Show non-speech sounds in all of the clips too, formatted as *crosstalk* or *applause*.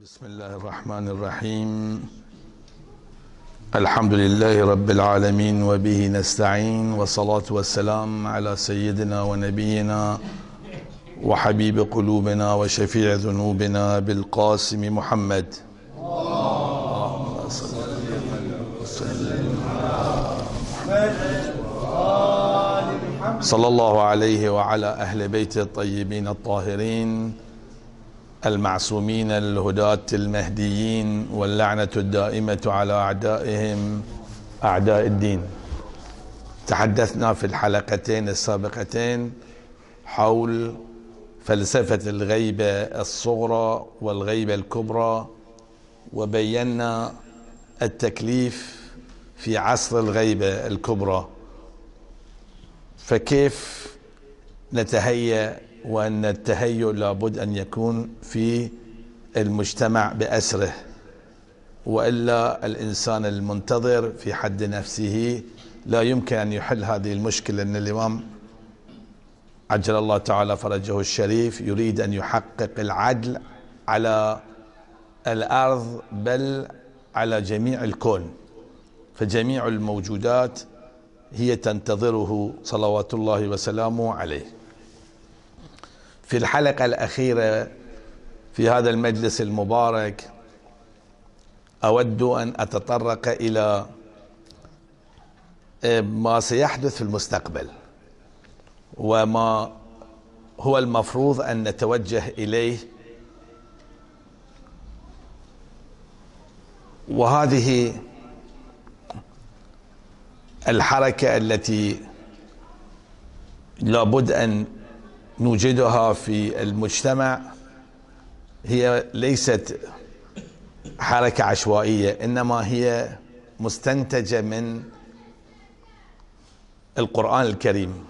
بسم الله الرحمن الرحيم. الحمد لله رب العالمين وبه نستعين والصلاة والسلام على سيدنا ونبينا وحبيب قلوبنا وشفيع ذنوبنا بالقاسم محمد. صلى الله عليه وعلى أهل بيته الطيبين الطاهرين. المعصومين الهداة المهديين واللعنة الدائمة على أعدائهم أعداء الدين. تحدثنا في الحلقتين السابقتين حول فلسفة الغيبة الصغرى والغيبة الكبرى وبينا التكليف في عصر الغيبة الكبرى. فكيف نتهيأ وأن التهيؤ لابد أن يكون في المجتمع بأسره وإلا الإنسان المنتظر في حد نفسه لا يمكن أن يحل هذه المشكلة أن الإمام عجل الله تعالى فرجه الشريف يريد أن يحقق العدل على الأرض بل على جميع الكون. فجميع الموجودات هي تنتظره صلوات الله وسلامه عليه. في الحلقة الأخيرة في هذا المجلس المبارك أود أن أتطرق إلى ما سيحدث في المستقبل وما هو المفروض أن نتوجه إليه. وهذه الحركة التي لابد أن نوجدها في المجتمع هي ليست حركة عشوائية إنما هي مستنتجة من القرآن الكريم.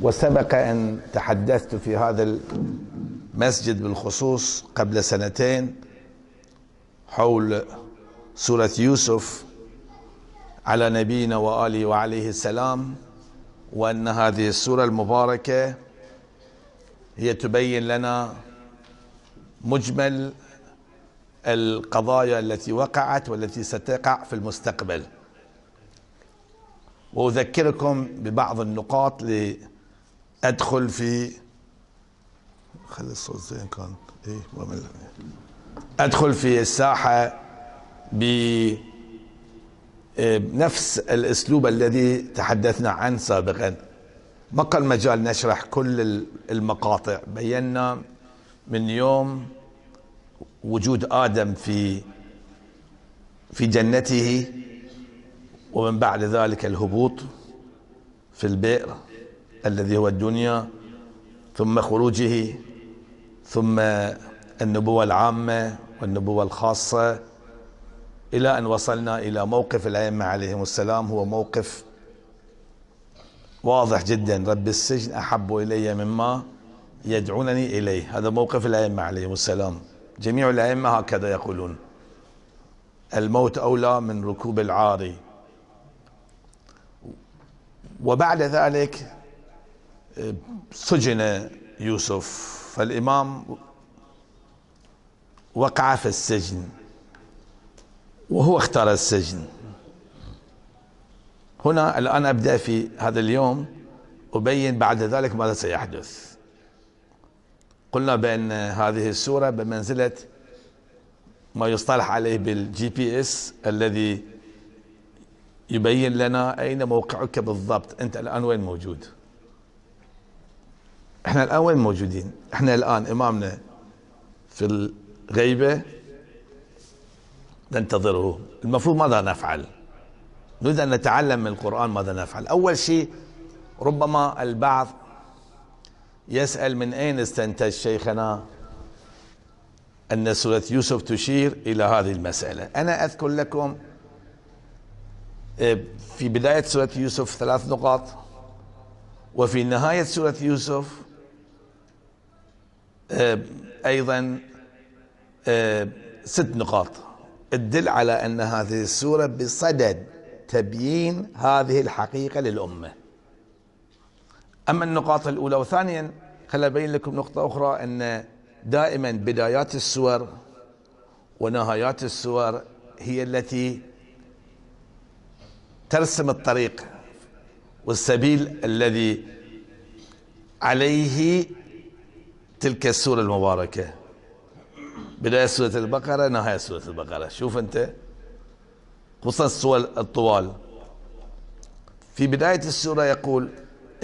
وسبق أن تحدثت في هذا المسجد بالخصوص قبل سنتين حول سورة يوسف على نبينا وآله وعليه السلام. وأن هذه السورة المباركة هي تبين لنا مجمل القضايا التي وقعت والتي ستقع في المستقبل. وأذكركم ببعض النقاط لأدخل في خلي الصوت زين كان. إيه أدخل في الساحة بنفس الأسلوب الذي تحدثنا عنه سابقا. ما كان مجال نشرح كل المقاطع؟ بينا من يوم وجود آدم في في جنته ومن بعد ذلك الهبوط في البئر الذي هو الدنيا ثم خروجه ثم النبوة العامة والنبوة الخاصة إلى أن وصلنا إلى موقف الأئمة عليهم السلام. هو موقف واضح جدا. رب السجن أحب إلي مما يدعونني إليه. هذا موقف الأئمة عليهم السلام. جميع الأئمة هكذا يقولون. الموت أولى من ركوب العاري وبعد ذلك سجن يوسف. فالإمام وقع في السجن. وهو اختار السجن. هنا الآن أبدأ في هذا اليوم أبين بعد ذلك ماذا سيحدث. قلنا بأن هذه السورة بمنزلة ما يصطلح عليه بال GPS الذي يبين لنا أين موقعك بالضبط. أنت الآن وين موجود؟ إحنا الآن وين موجودين؟ إحنا الآن إمامنا في الغيبة ننتظره. المفروض ماذا نفعل؟ نريد أن نتعلم من القرآن ماذا نفعل. أول شيء ربما البعض يسأل من أين استنتج شيخنا أن سورة يوسف تشير إلى هذه المسألة. أنا أذكر لكم في بداية سورة يوسف ثلاث نقاط وفي نهاية سورة يوسف أيضا ست نقاط. تدل على أن هذه السورة بصدد تبيين هذه الحقيقة للأمة. أما النقاط الأولى وثانيا خل أبين لكم نقطة أخرى أن دائما بدايات السور ونهايات السور هي التي ترسم الطريق والسبيل الذي عليه تلك السورة المباركة. بداية سورة البقرة نهاية سورة البقرة. شوف أنت خصوصا السور الطوال. في بداية السورة يقول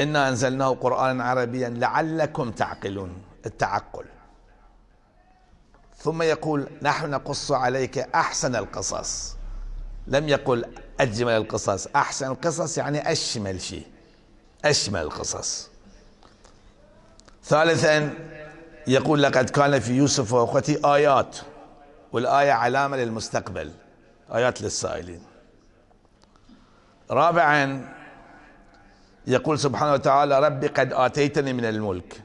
إنا أنزلناه قرآنا عربيا لعلكم تعقلون. التعقل. ثم يقول نحن نقص عليك أحسن القصص. لم يقل أجمل القصص. أحسن القصص يعني أشمل شيء. أشمل القصص. ثالثا يقول لقد كان في يوسف واخوته آيات والآية علامة للمستقبل آيات للسائلين. رابعا يقول سبحانه وتعالى ربي قد آتيتني من الملك.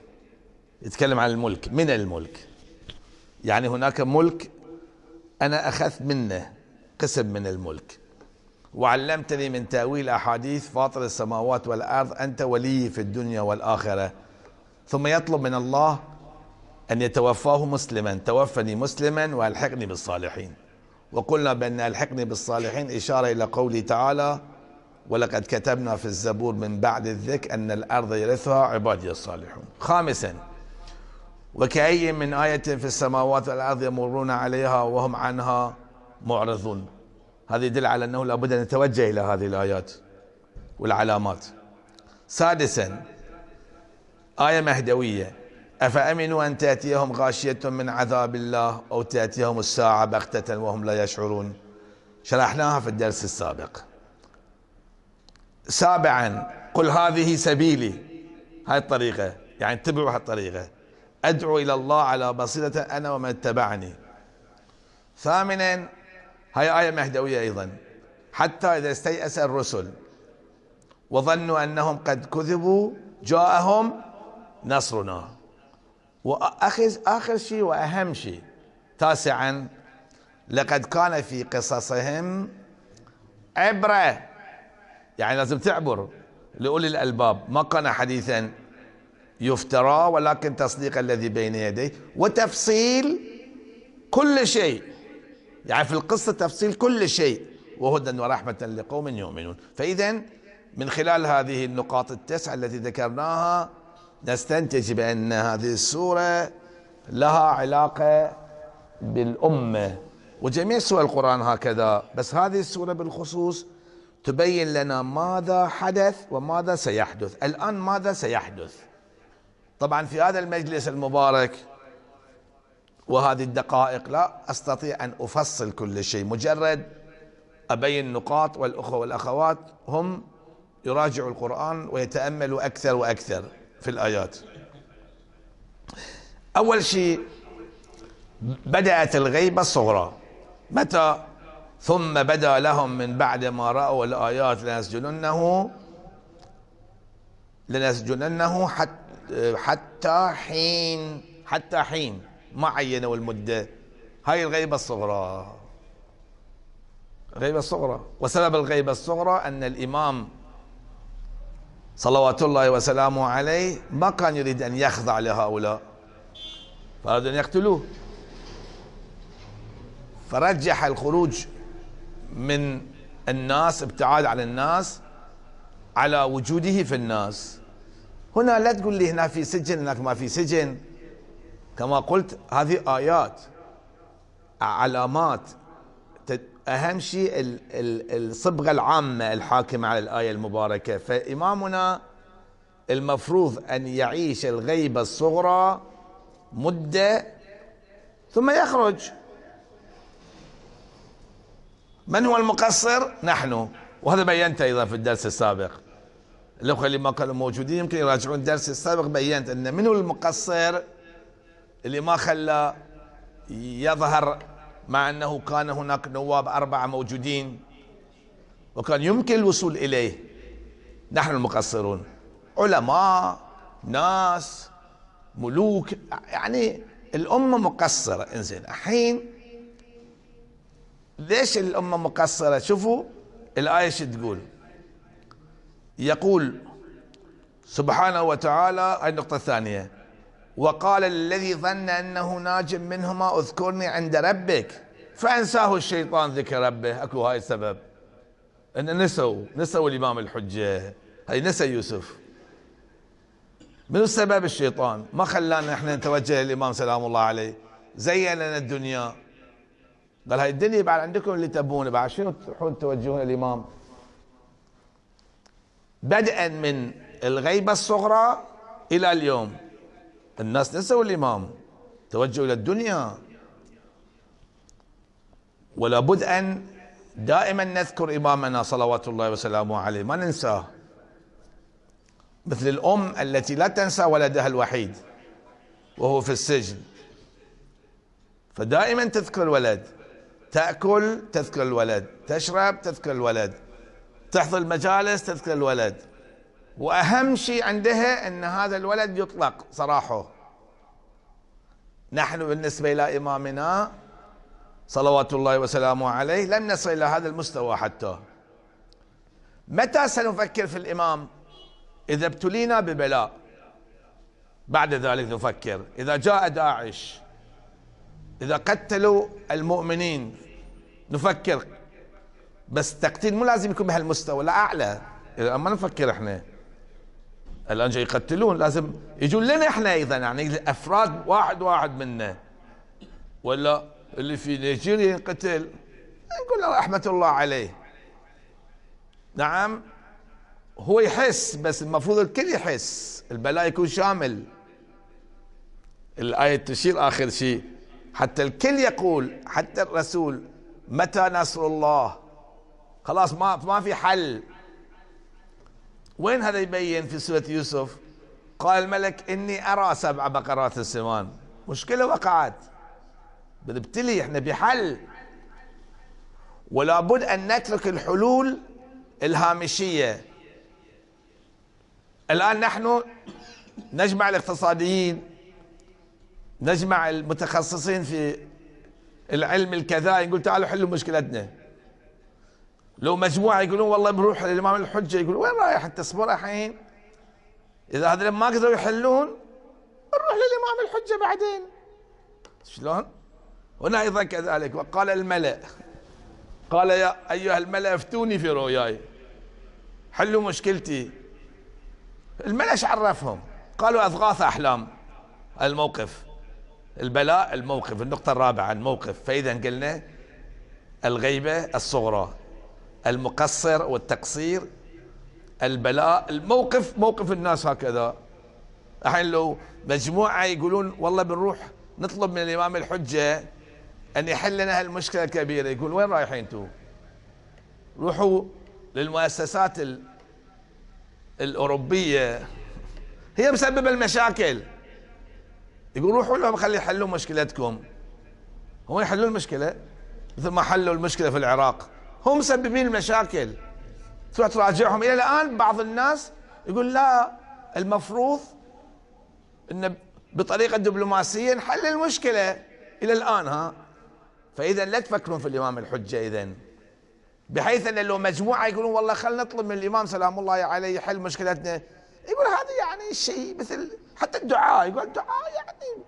يتكلم عن الملك من الملك؟ يعني هناك ملك أنا أخذت منه قسم من الملك. وعلمتني من تأويل أحاديث فاطر السماوات والأرض أنت ولي في الدنيا والآخرة ثم يطلب من الله أن يتوفاه مسلما توفني مسلما وألحقني بالصالحين. وقلنا بأن ألحقني بالصالحين إشارة إلى قوله تعالى ولقد كتبنا في الزبور من بعد الذكر أن الأرض يرثها عبادي الصالحون. خامسا وكأي من آية في السماوات والأرض يمرون عليها وهم عنها معرضون. هذا يدل على أنه لابد أن نتوجه إلى هذه الآيات والعلامات. سادسا آية مهدوية أفأمنوا أن تأتيهم غاشية من عذاب الله أو تأتيهم الساعة بغتة وهم لا يشعرون؟ شرحناها في الدرس السابق. سابعا قل هذه سبيلي. هاي الطريقة يعني اتبعوا هالطريقة أدعو إلى الله على بصيرة أنا ومن اتبعني. ثامنا هاي آية مهدوية أيضا. حتى إذا استيأس الرسل وظنوا أنهم قد كذبوا جاءهم نصرنا. وآخر آخر شيء وأهم شيء تاسعا لقد كان في قصصهم عبرة. يعني لازم تعبر لأولي الألباب. ما كان حديثا يفترى ولكن تصديق الذي بين يديه. وتفصيل كل شيء. يعني في القصة تفصيل كل شيء. وهدى ورحمة لقوم يؤمنون. فإذا من خلال هذه النقاط التسعة التي ذكرناها نستنتج بأن هذه السورة لها علاقة بالأمة. وجميع سور القرآن هكذا بس هذه السورة بالخصوص تبين لنا ماذا حدث وماذا سيحدث. الآن ماذا سيحدث؟ طبعا في هذا المجلس المبارك وهذه الدقائق لا أستطيع أن أفصل كل شيء. مجرد أبين نقاط والأخوة والأخوات هم يراجعوا القرآن ويتأملوا أكثر وأكثر. في الآيات. أول شيء بدأت الغيبه الصغرى متى؟ ثم بدا لهم من بعد ما رأوا الآيات لنسجننه لنسجننه حتى حين حتى حين. ما عينوا المدة. هاي الغيبة الصغرى. الغيبة الصغرى. وسبب الغيبة الصغرى أن الإمام صلوات الله وسلامه عليه ما كان يريد أن يخضع لهؤلاء. فأرادوا أن يقتلوه. فرجح الخروج من الناس ابتعاد عن الناس على وجوده في الناس. هنا لا تقول لي هنا في سجن هناك ما في سجن. كما قلت هذه آيات علامات. أهم شيء الصبغة العامة الحاكمة على الآية المباركة. فإمامنا المفروض أن يعيش الغيبة الصغرى مدة ثم يخرج. من هو المقصر؟ نحن. وهذا بينت أيضا في الدرس السابق. الأخوة اللي ما كانوا موجودين يمكن يراجعون الدرس السابق بينت أن من هو المقصر اللي ما خلى يظهر مع أنه كان هناك نواب أربعة موجودين وكان يمكن الوصول إليه. نحن المقصرون. علماء ناس ملوك يعني الأمة مقصرة. إنزين الحين ليش الأمة مقصرة؟ شوفوا الآية شو تقول. يقول سبحانه وتعالى هاي النقطة الثانية. وقال الذي ظن أنه ناج منهما اذكرني عند ربك. فأنساه الشيطان ذكر ربه. أكو هاي السبب. إن نسوا نسوا الإمام الحجة. هاي نسى يوسف. من السبب الشيطان؟ ما خلانا إحنا نتوجه للإمام سلام الله عليه. زين لنا الدنيا. قال هاي الدنيا بعد عندكم اللي تبونه بعد شنو تروحون توجهون الامام بدءا من الغيبة الصغرى إلى اليوم. الناس نسوا الإمام. توجهوا إلى الدنيا. ولا بد أن دائما نذكر إمامنا صلوات الله وسلامه عليه. ما ننساه. مثل الأم التي لا تنسى ولدها الوحيد وهو في السجن. فدائما تذكر الولد. تأكل تذكر الولد. تشرب تذكر الولد. تحضر المجالس تذكر الولد. وأهم شيء عندها إن هذا الولد يطلق سراحه نحن بالنسبة إلى إمامنا صلوات الله وسلامه عليه لم نصل إلى هذا المستوى حتى. متى سنفكر في الإمام؟ إذا ابتلينا ببلاء. بعد ذلك نفكر. إذا جاء داعش إذا قتلوا المؤمنين نفكر. بس التقتيل مو لازم يكون بهالمستوى لا أعلى. إذا ما نفكر إحنا. الآن جاي يقتلون لازم يجون لنا إحنا أيضا يعني أفراد واحد واحد منا. ولا اللي في نيجيريا ينقتل؟ نقول رحمة الله عليه. نعم هو يحس بس المفروض الكل يحس. البلاء يكون شامل. الآية تشير آخر شيء. حتى الكل يقول حتى الرسول متى نصر الله؟ خلاص ما ما في حل. وين هذا يبين في سورة يوسف؟ قال الملك إني أرى سبع بقرات السمان مشكلة وقعت. بنبتلي إحنا بحل. ولا بد أن نترك الحلول الهامشية. الآن نحن نجمع الاقتصاديين نجمع المتخصصين في العلم الكذا يقول تعالوا حلوا مشكلتنا. لو مجموعة يقولون والله بنروح للإمام الحجة يقول وين رايح؟ أنت اصبر الحين. إذا هذول ما قدروا يحلون نروح للإمام الحجة بعدين. شلون؟ هنا أيضا كذلك. وقال الملأ قال يا أيها الملأ افتوني في رؤياي. حلوا مشكلتي. الملأ إيش عرفهم؟ قالوا أضغاث أحلام. الموقف البلاء الموقف النقطة الرابعة الموقف. فإذا قلنا الغيبة الصغرى. المقصر والتقصير البلاء الموقف موقف الناس هكذا. الحين لو مجموعة يقولون والله بنروح نطلب من الإمام الحجة أن يحل لنا هالمشكلة الكبيرة يقول وين رايحين أنتم روحوا للمؤسسات الأوروبية. هي مسببة المشاكل. يقول روحوا لهم خلي يحلوا مشكلتكم. هم يحلوا المشكلة؟ مثل ما حلوا المشكلة في العراق. هم مسببين المشاكل. تروح تراجعهم. إلى الآن بعض الناس يقول لا المفروض أن بطريقة دبلوماسية نحل المشكلة. إلى الآن ها. فإذا لا تفكرون في الإمام الحجة إذا بحيث أن لو مجموعة يقولون والله خلينا نطلب من الإمام سلام الله عليه يحل مشكلتنا. يقول هذا يعني شيء مثل حتى الدعاء. يقول الدعاء يعني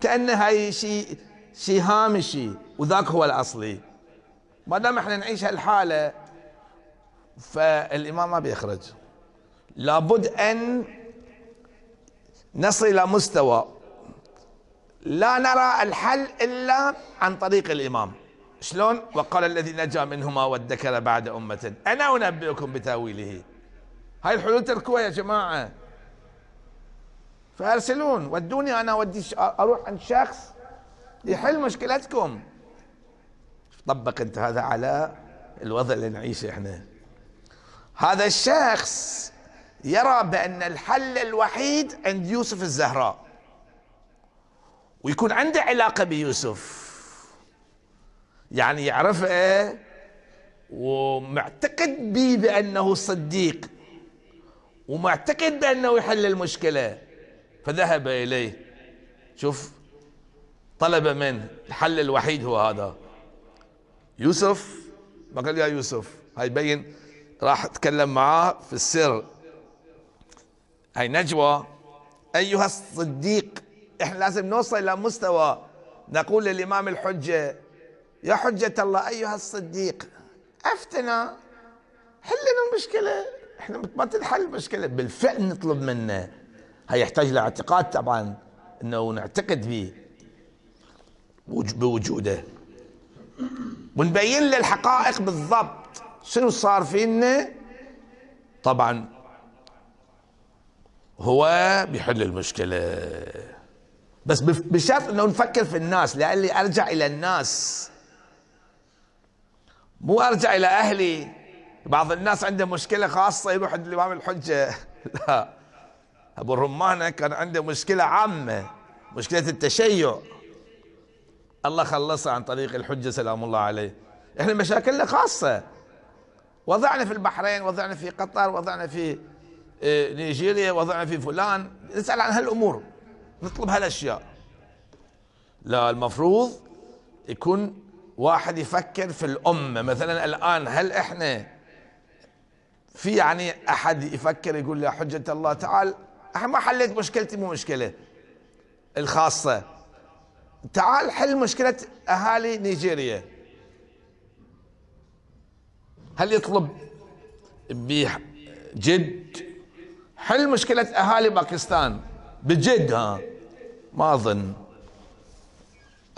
كأنه هاي شيء شيء هامشي. وذاك هو الأصلي. ما دام إحنا نعيش هالحالة فالإمام ما بيخرج. لابد أن نصل إلى مستوى. لا نرى الحل إلا عن طريق الإمام. شلون؟ وقال الذي نجا منهما وادكر بعد أمة. أنا أنبئكم بتأويله. هاي الحلول تركوها يا جماعة. فأرسلون ودوني أنا أودي أروح عند شخص يحل مشكلتكم. طبق أنت هذا على الوضع اللي نعيشه إحنا. هذا الشخص يرى بأن الحل الوحيد عند يوسف الزهراء. ويكون عنده علاقة بيوسف. يعني يعرفه ومعتقد به بأنه صديق. ومعتقد بأنه يحل المشكلة. فذهب إليه. شوف طلب من الحل الوحيد هو هذا. يوسف ما قال يا يوسف؟ هاي بين راح أتكلم معاه في السر. هاي نجوى. أيها الصديق إحنا لازم نوصل إلى مستوى نقول للإمام الحجة يا حجة الله أيها الصديق أفتنا حل لنا المشكلة. إحنا ما تنحل المشكلة بالفعل نطلب منه. هي يحتاج لاعتقاد طبعا إنه نعتقد به. بوجوده. ونبين له الحقائق بالضبط. شنو صار فينا طبعا هو بيحل المشكلة. بس بشرط إنه نفكر في الناس لعلي أرجع إلى الناس. مو أرجع إلى أهلي. بعض الناس عنده مشكلة خاصة يروح عند الإمام الحجة. *laughs* لا. أبو الرمانة كان عنده مشكلة عامة مشكلة التشيع. الله خلصها عن طريق الحجة سلام الله عليه. إحنا مشاكلنا خاصة. وضعنا في البحرين وضعنا في قطر وضعنا في آه، نيجيريا وضعنا في فلان. نسأل عن هالأمور. نطلب هالأشياء. لا المفروض يكون واحد يفكر في الأمة. مثلا الآن هل إحنا في يعني أحد يفكر يقول يا حجة الله تعال؟ أنا ما حليت مشكلتي مو مشكلة. الخاصة. تعال حل مشكلة أهالي نيجيريا. هل يطلب بجد حل مشكلة أهالي باكستان. بجد ها؟ ما أظن.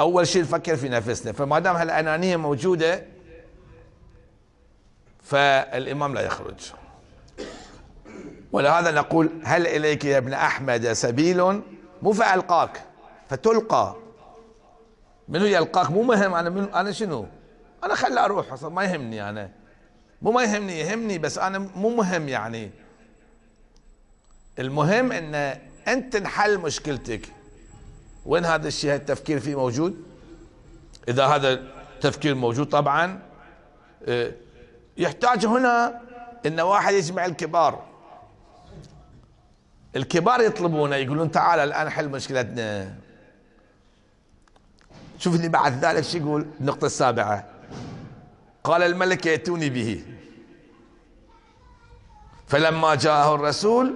أول شيء نفكر في نفسنا. فما دام هالأنانية موجودة فالإمام لا يخرج. ولهذا نقول هل إليك يا ابن أحمد سبيل؟ مو فألقاك فتلقى. منو يلقاك؟ مو مهم أنا من أنا شنو؟ أنا خلي أروح أصلا ما يهمني أنا. مو ما يهمني يهمني بس أنا مو مهم يعني. المهم إن أنت تنحل مشكلتك. وين هذا الشيء؟ التفكير فيه موجود؟ إذا هذا التفكير موجود طبعا آه، يحتاج هنا إن واحد يجمع الكبار. الكبار يطلبونه يقولون تعال الآن حل مشكلتنا. شوف اللي بعد ذلك شو يقول؟ النقطة السابعة. قال الملك يأتوني به. فلما جاءه الرسول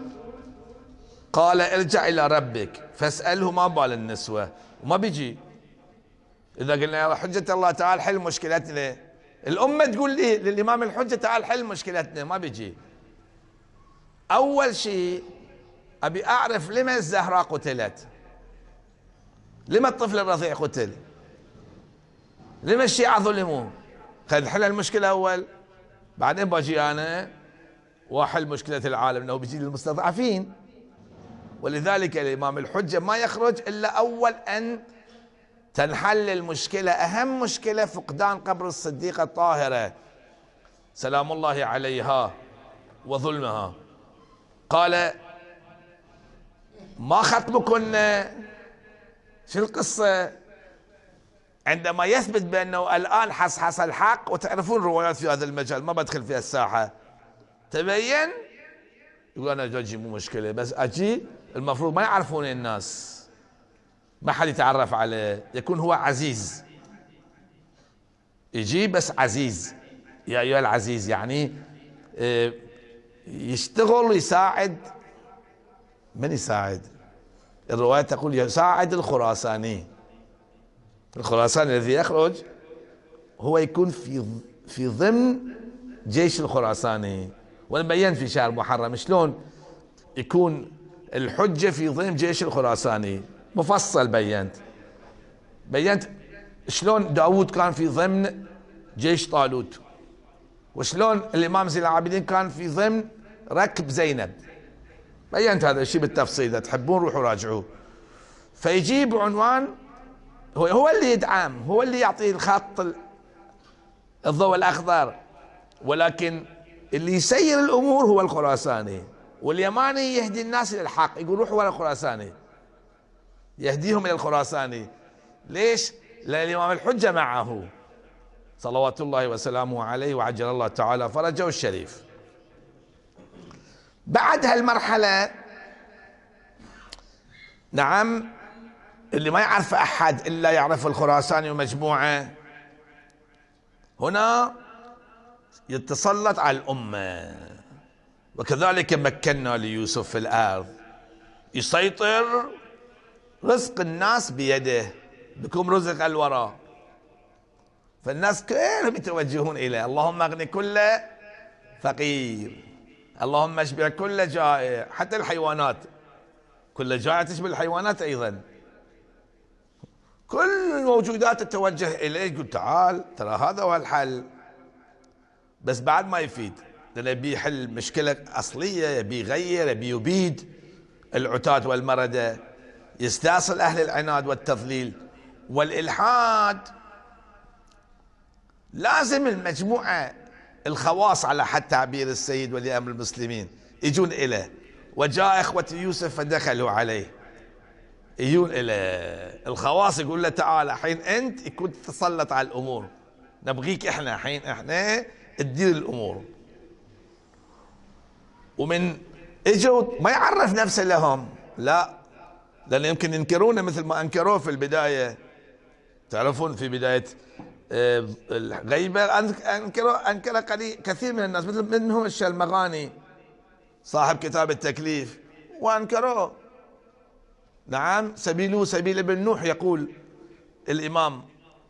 قال ارجع إلى ربك فاسأله ما بال النسوة؟ وما بيجي. إذا قلنا يا حجة الله تعال حل مشكلتنا. الأمة تقول لي للإمام الحجة تعال حل مشكلتنا ما بيجي. أول شيء أبي أعرف لما الزهراء قتلت؟ لما الطفل الرضيع قتل؟ لما الشيعة ظلموا خذ حل المشكلة أول. بعدين باجي أنا وأحل مشكلة العالم أنه بيجي للمستضعفين. ولذلك الإمام الحجة ما يخرج إلا أول أن تنحل المشكلة أهم مشكلة فقدان قبر الصديقة الطاهرة. سلام الله عليها وظلمها. قال ما خطبكن شو القصة؟ عندما يثبت بأنه الآن حصحص الحق وتعرفون روايات في هذا المجال ما بدخل في الساحة. تبين؟ يقول أنا أجي مو مشكلة بس أجي المفروض ما يعرفون الناس. ما حد يتعرف عليه يكون هو عزيز. يجي بس عزيز. يا أيها العزيز يعني آه، يشتغل ويساعد من يساعد؟ الرواية تقول يساعد الخراساني. الخراساني الذي يخرج هو يكون في في ضمن جيش الخراساني. وأنا بينت في شهر محرم شلون يكون الحجة في ضمن جيش الخراساني؟ مفصل بينت بينت شلون داود كان في ضمن جيش طالوت؟ وشلون الإمام زين العابدين كان في ضمن ركب زينب؟ بينت هذا الشيء بالتفصيل إذا تحبون روحوا راجعوه. فيجيب عنوان هو هو اللي يدعم هو اللي يعطي الخط الضوء الأخضر. ولكن اللي يسير الأمور هو الخراساني. واليماني يهدي الناس إلى الحق. يقول روحوا ورا الخراساني. يهديهم إلى الخراساني. ليش؟ لأن الإمام الحجة معه. صلوات الله وسلامه عليه وعجل الله تعالى فرجه الشريف. بعد هالمرحلة نعم اللي ما يعرف أحد إلا يعرف الخراساني ومجموعه هنا يتسلط على الأمة. وكذلك مكنا ليوسف في الأرض. يسيطر رزق الناس بيده. بكم رزق الوراء فالناس كلهم يتوجهون إليه. اللهم أغني كل فقير. اللهم اشبع كل جائع. حتى الحيوانات. كل جائع تشبه الحيوانات أيضا. كل الموجودات تتوجه إليه. يقول تعال ترى هذا هو الحل. بس بعد ما يفيد لأنه يبي يحل مشكلة أصلية يبي يغير يبي يبيد العتاة والمردة يستأصل أهل العناد والتضليل والإلحاد. لازم المجموعة الخواص على حد تعبير السيد ولي أمر المسلمين يجون إليه. وجاء إخوة يوسف فدخلوا عليه. يجون الخواص يقول له تعال حين أنت يكون تتسلط على الأمور. نبغيك إحنا حين إحنا تدير الأمور. ومن إجوا ما يعرف نفسه لهم. لا. لأن يمكن ينكرونه مثل ما أنكروه في البداية. تعرفون في بداية آه، الغيبة. أنكروا أنكر كثير من الناس مثل منهم الشلمغاني صاحب كتاب التكليف. وأنكروه. نعم سبيله سبيل ابن نوح يقول الإمام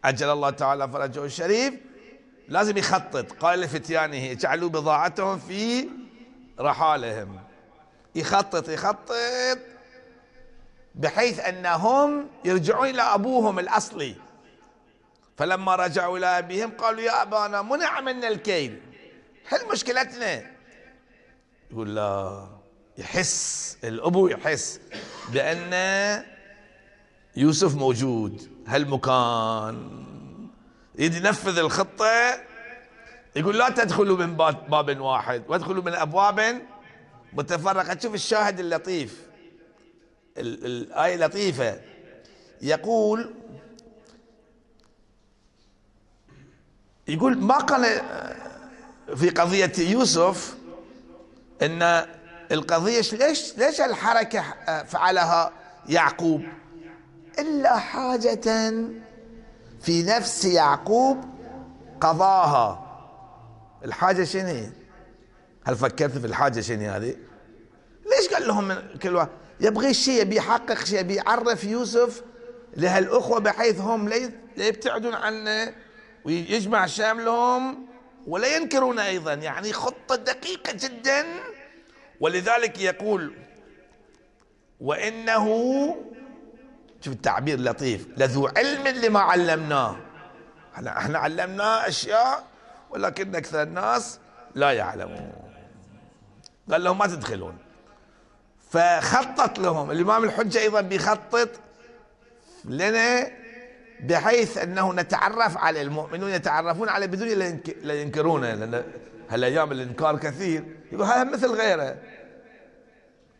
عجل الله تعالى فرجه الشريف لازم يخطط قال لفتيانه اجعلوا بضاعتهم في رحالهم. يخطط يخطط بحيث أنهم يرجعون إلى أبوهم الأصلي. فلما رجعوا إلى أبيهم قالوا يا أبانا منع منا الكيل. حل مشكلتنا؟ يقول لا يحس الأبو يحس. بان يوسف موجود. هالمكان. يريد ينفذ الخطة يقول لا تدخلوا من باب واحد وادخلوا من أبواب متفرقة. شوف الشاهد اللطيف. الآية لطيفة. يقول يقول ما قال في قضية يوسف إن القضية ليش ليش الحركة فعلها يعقوب؟ إلا حاجة في نفس يعقوب قضاها. الحاجة شنو؟ هل فكرت في الحاجة شنو هذه؟ ليش قال لهم كل واحد؟ يبغي شيء يبي يحقق شيء يبي يعرف يوسف لهالأخوة بحيث هم لا يبتعدون عنه ويجمع شاملهم ولا ينكرون أيضا. يعني خطة دقيقة جدا. ولذلك يقول وإنه شوف التعبير لطيف لذو علم لما علمناه. إحنا علمناه أشياء ولكن أكثر الناس لا يعلمون. قال لهم ما تدخلون. فخطط لهم الإمام الحجة أيضا بيخطط لنا بحيث أنه نتعرف على المؤمنون يتعرفون على بدون لا ينكرونه هالايام الانكار كثير. يقول هذا مثل غيره.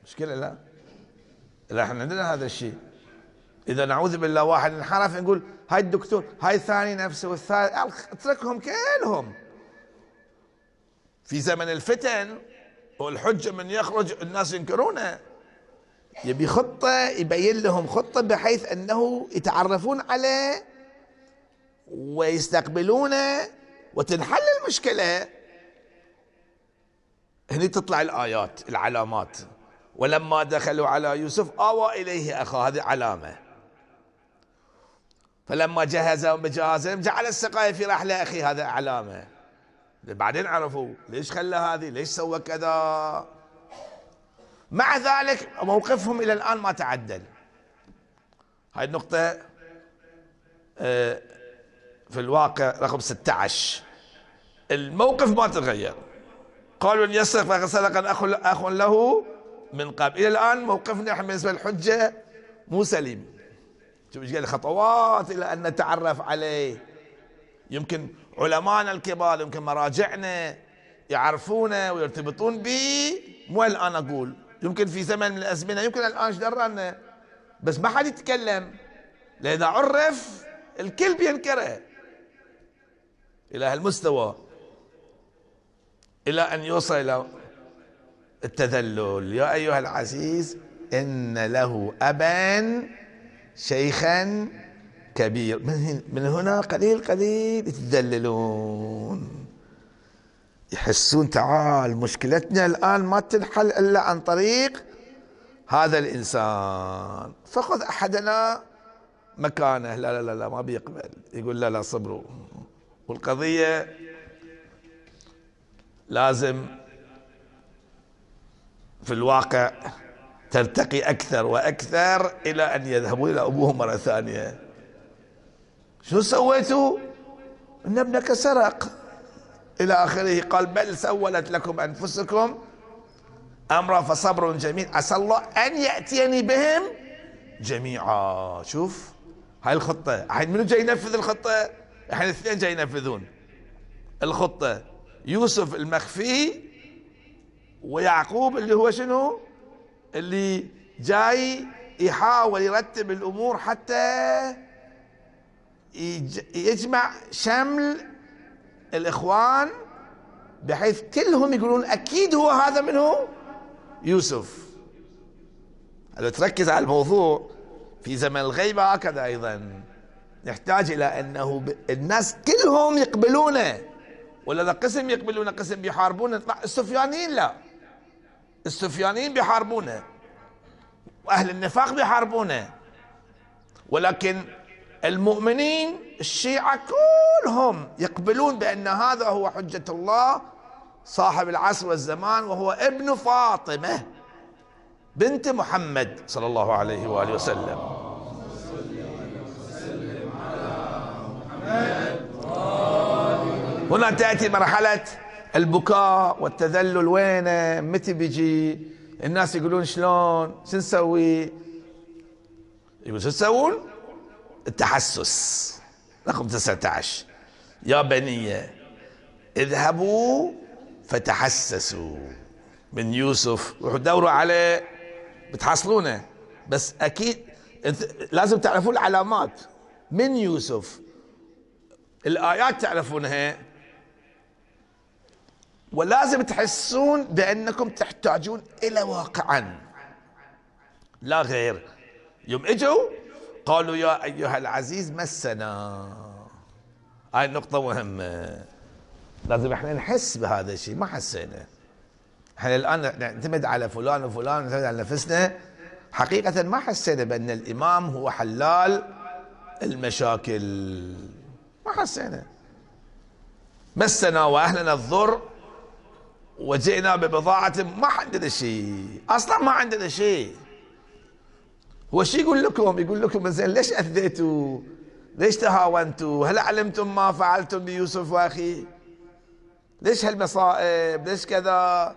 مشكلة لا. لا إحنا عندنا هذا الشيء. إذا نعوذ بالله واحد انحرف نقول هاي الدكتور هاي الثاني نفسه والثالث اتركهم كلهم في زمن الفتن والحجة من يخرج الناس ينكرونه. يبي خطة يبين لهم خطة بحيث أنه يتعرفون عليه ويستقبلونه وتنحل المشكلة. هني تطلع الآيات العلامات. ولما دخلوا على يوسف آوى إليه أخاه هذه علامة. فلما جهزهم بجهازهم جعل السقاية في رحل أخي هذا علامة. بعدين عرفوا ليش خلى هذه؟ ليش سوى كذا؟ مع ذلك موقفهم إلى الآن ما تعدل. هاي النقطة آه، في الواقع رقم 16 الموقف ما تغير. قالوا ان يسرق فقد سرق اخ أخ له من قبل. إلى الآن موقفنا إحنا بالنسبة للحجة مو سليم. شوف إيش قال خطوات إلى أن نتعرف عليه. يمكن علمائنا الكبار يمكن مراجعنا يعرفونه ويرتبطون به مو الآن أقول. يمكن في زمن من الأزمنة يمكن الآن إيش درنا بس ما حد يتكلم. لأذا عرف الكل بينكره. إلى هالمستوى. إلى أن يوصل إلى التذلل. يا أيها العزيز إن له أبا شيخا كبير. من هنا قليل قليل يتذللون. يحسون تعال مشكلتنا الآن ما تنحل إلا عن طريق هذا الإنسان. فخذ أحدنا مكانه. لا لا لا, لا ما بيقبل. يقول لا لا صبروا. والقضية لازم في الواقع ترتقي أكثر وأكثر إلى أن يذهبوا إلى أبوهم مرة ثانية. شو سويتوا؟ إن ابنك سرق. إلى آخره قال بل سولت لكم أنفسكم أمرا فصبر جميل. عسى الله أن يأتيني بهم جميعا. شوف هاي الخطة. الحين منو جاي ينفذ الخطة؟ الحين الاثنين جاي ينفذون. الخطة. يوسف المخفي ويعقوب اللي هو شنو؟ اللي جاي يحاول يرتب الأمور حتى يجمع شمل الإخوان بحيث كلهم يقولون أكيد هو هذا منه يوسف. لو تركز على الموضوع. في زمن الغيبة هكذا أيضا. نحتاج إلى أنه الناس كلهم يقبلونه. ولا قسم يقبلون قسم بيحاربونه؟ السفيانيين لا. السفيانيين بيحاربونه. وأهل النفاق بيحاربونه. ولكن المؤمنين الشيعة كلهم يقبلون بأن هذا هو حجة الله صاحب العصر والزمان وهو ابن فاطمة بنت محمد صلى الله عليه وآله وسلم. هنا تأتي مرحلة البكاء والتذلل. وينه متى بيجي؟ الناس يقولون شلون؟ شو نسوي؟ يقول شو تسوون؟ التحسس. رقم 19 يا بني اذهبوا فتحسسوا. من يوسف. روحوا دوروا عليه. بتحصلونه بس أكيد لازم تعرفون العلامات. من يوسف؟ الآيات تعرفونها. ولازم تحسون بأنكم تحتاجون إلى واقعا. لا غير. يوم إجوا قالوا يا أيها العزيز مسنا. هاي النقطة مهمة. لازم إحنا نحس بهذا الشيء ما حسينا. إحنا الآن نعتمد على فلان وفلان نعتمد على نفسنا. حقيقة ما حسينا بأن الإمام هو حلال المشاكل. ما حسينا. مسنا وأهلنا الضر. وجئنا ببضاعة ما عندنا شيء. أصلا ما عندنا شيء. هو شو يقول لكم؟ يقول لكم زين ليش أذيتوا؟ ليش تهاونتوا؟ هل علمتم ما فعلتم بيوسف وأخي؟ ليش هالمصائب؟ ليش كذا؟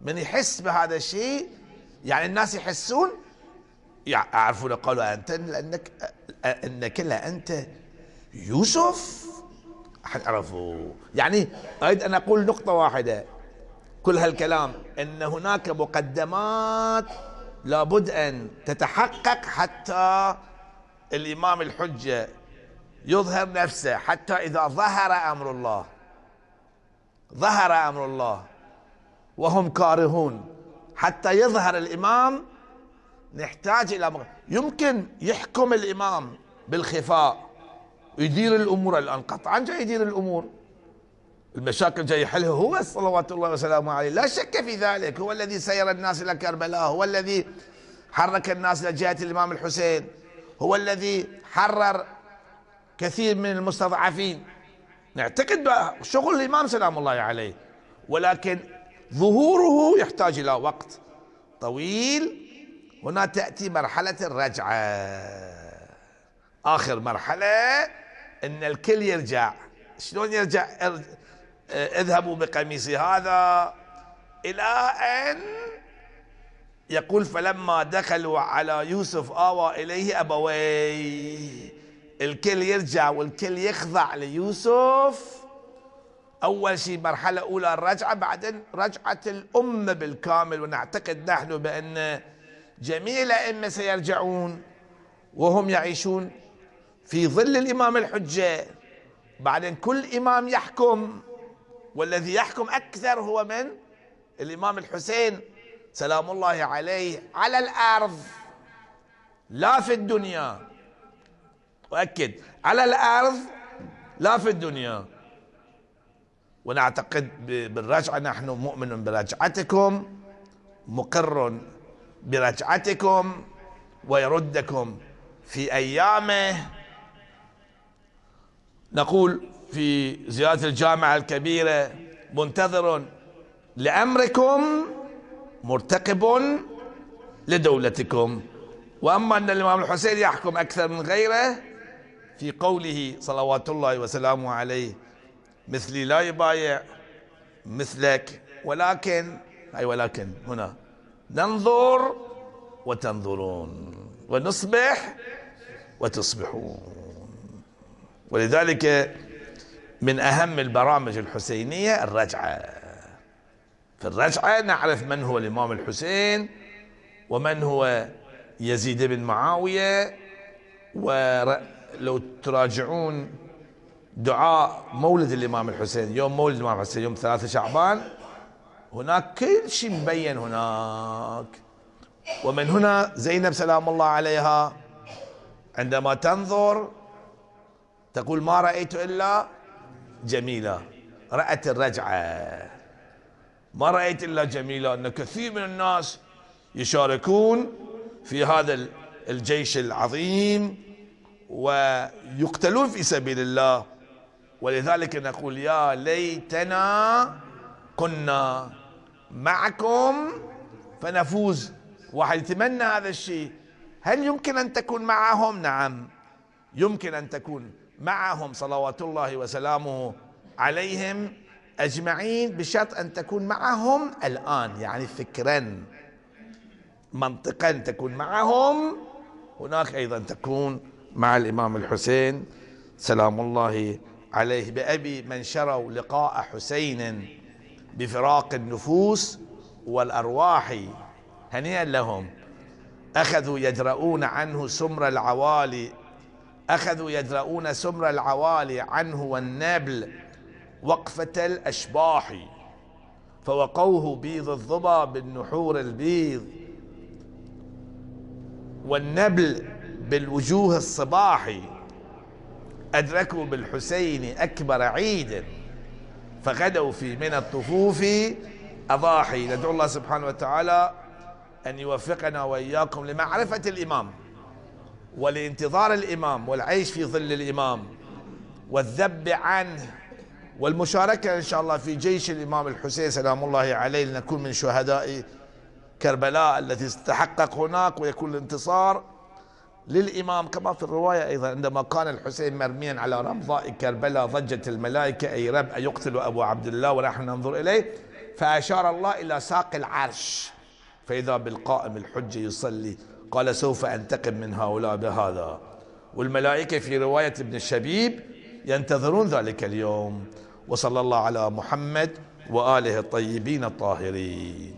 من يحس بهذا الشيء؟ يعني الناس يحسون؟ يعرفون قالوا أنت لأنك أنك لا أنت يوسف؟ عرفوا يعني أريد أن أقول نقطة واحدة. كل هالكلام. إن هناك مقدمات لابد أن تتحقق حتى الإمام الحجة يظهر نفسه حتى إذا ظهر أمر الله. ظهر أمر الله. وهم كارهون. حتى يظهر الإمام نحتاج إلى مغ... يمكن يحكم الإمام بالخفاء. ويدير الأمور الآن قطعا جاي يدير الأمور. المشاكل جاي يحلها هو صلوات الله وسلامه عليه. لا شك في ذلك. هو الذي سير الناس إلى كربلاء. هو الذي حرك الناس إلى جهة الإمام الحسين. هو الذي حرر كثير من المستضعفين. نعتقد شغل الإمام سلام الله عليه. ولكن ظهوره يحتاج إلى وقت طويل. هنا تأتي مرحلة الرجعة. آخر مرحلة إن الكل يرجع. شلون يرجع؟ اذهبوا بقميصي هذا إلى أن يقول فلما دخلوا على يوسف آوى إليه أبويه. الكل يرجع والكل يخضع ليوسف. أول شيء مرحلة أولى الرجعة بعدين رجعة الأمة بالكامل ونعتقد نحن بأن جميع الأئمة سيرجعون وهم يعيشون في ظل الإمام الحجة. بعدين كل إمام يحكم. والذي يحكم أكثر هو من الإمام الحسين سلام الله عليه على الأرض لا في الدنيا. أؤكد على الأرض لا في الدنيا. ونعتقد بالرجعة نحن مؤمن برجعتكم مقر برجعتكم ويردكم في أيامه. نقول في زيارة الجامعة الكبيرة منتظر لأمركم مرتقب لدولتكم. وأما أن الإمام الحسين يحكم أكثر من غيره في قوله صلوات الله وسلامه عليه مثلي لا يبايع مثلك ولكن أي ولكن هنا ننظر وتنظرون ونصبح وتصبحون. ولذلك من أهم البرامج الحسينية الرجعة. في الرجعة نعرف من هو الإمام الحسين ومن هو يزيد بن معاوية ولو تراجعون دعاء مولد الإمام الحسين يوم مولد الإمام الحسين يوم ثلاثة شعبان هناك كل شيء مبين هناك. ومن هنا زينب سلام الله عليها عندما تنظر تقول ما رأيت إلا جميلة. رأت الرجعة. ما رأيت إلا جميلة أن كثير من الناس يشاركون في هذا الجيش العظيم ويقتلون في سبيل الله. ولذلك نقول يا ليتنا كنا معكم فنفوز. واحد يتمنى هذا الشيء. هل يمكن أن تكون معهم؟ نعم. يمكن أن تكون. معهم صلوات الله وسلامه عليهم أجمعين بشرط أن تكون معهم الآن يعني فكرا منطقا تكون معهم. هناك أيضا تكون مع الإمام الحسين. سلام الله عليه. بأبي من شروا لقاء حسين بفراق النفوس والأرواح. هنيئا لهم. أخذوا يدرؤون عنه سمر العوالي أخذوا يدرؤون سمر العوالي عنه والنبل وقفة الأشباح فوقوه بيض الظبا بالنحور البيض والنبل بالوجوه الصباحي أدركوا بالحسين أكبر عيد فغدوا في من الطفوف أضاحي. ندعو الله سبحانه وتعالى أن يوفقنا وإياكم لمعرفة الإمام. ولانتظار الإمام والعيش في ظل الإمام والذب عنه والمشاركة إن شاء الله في جيش الإمام الحسين سلام الله عليه لنكون من شهداء كربلاء التي تتحقق هناك ويكون الانتصار للإمام كما في الرواية أيضا عندما كان الحسين مرميا على رمضاء كربلاء ضجت الملائكة أي رب أيقتل أبو عبد الله ونحن ننظر إليه فأشار الله إلى ساق العرش فإذا بالقائم الحجة يصلي قال سوف أنتقم من هؤلاء بهذا. والملائكة في رواية ابن الشبيب ينتظرون ذلك اليوم. وصلى الله على محمد وآله الطيبين الطاهرين.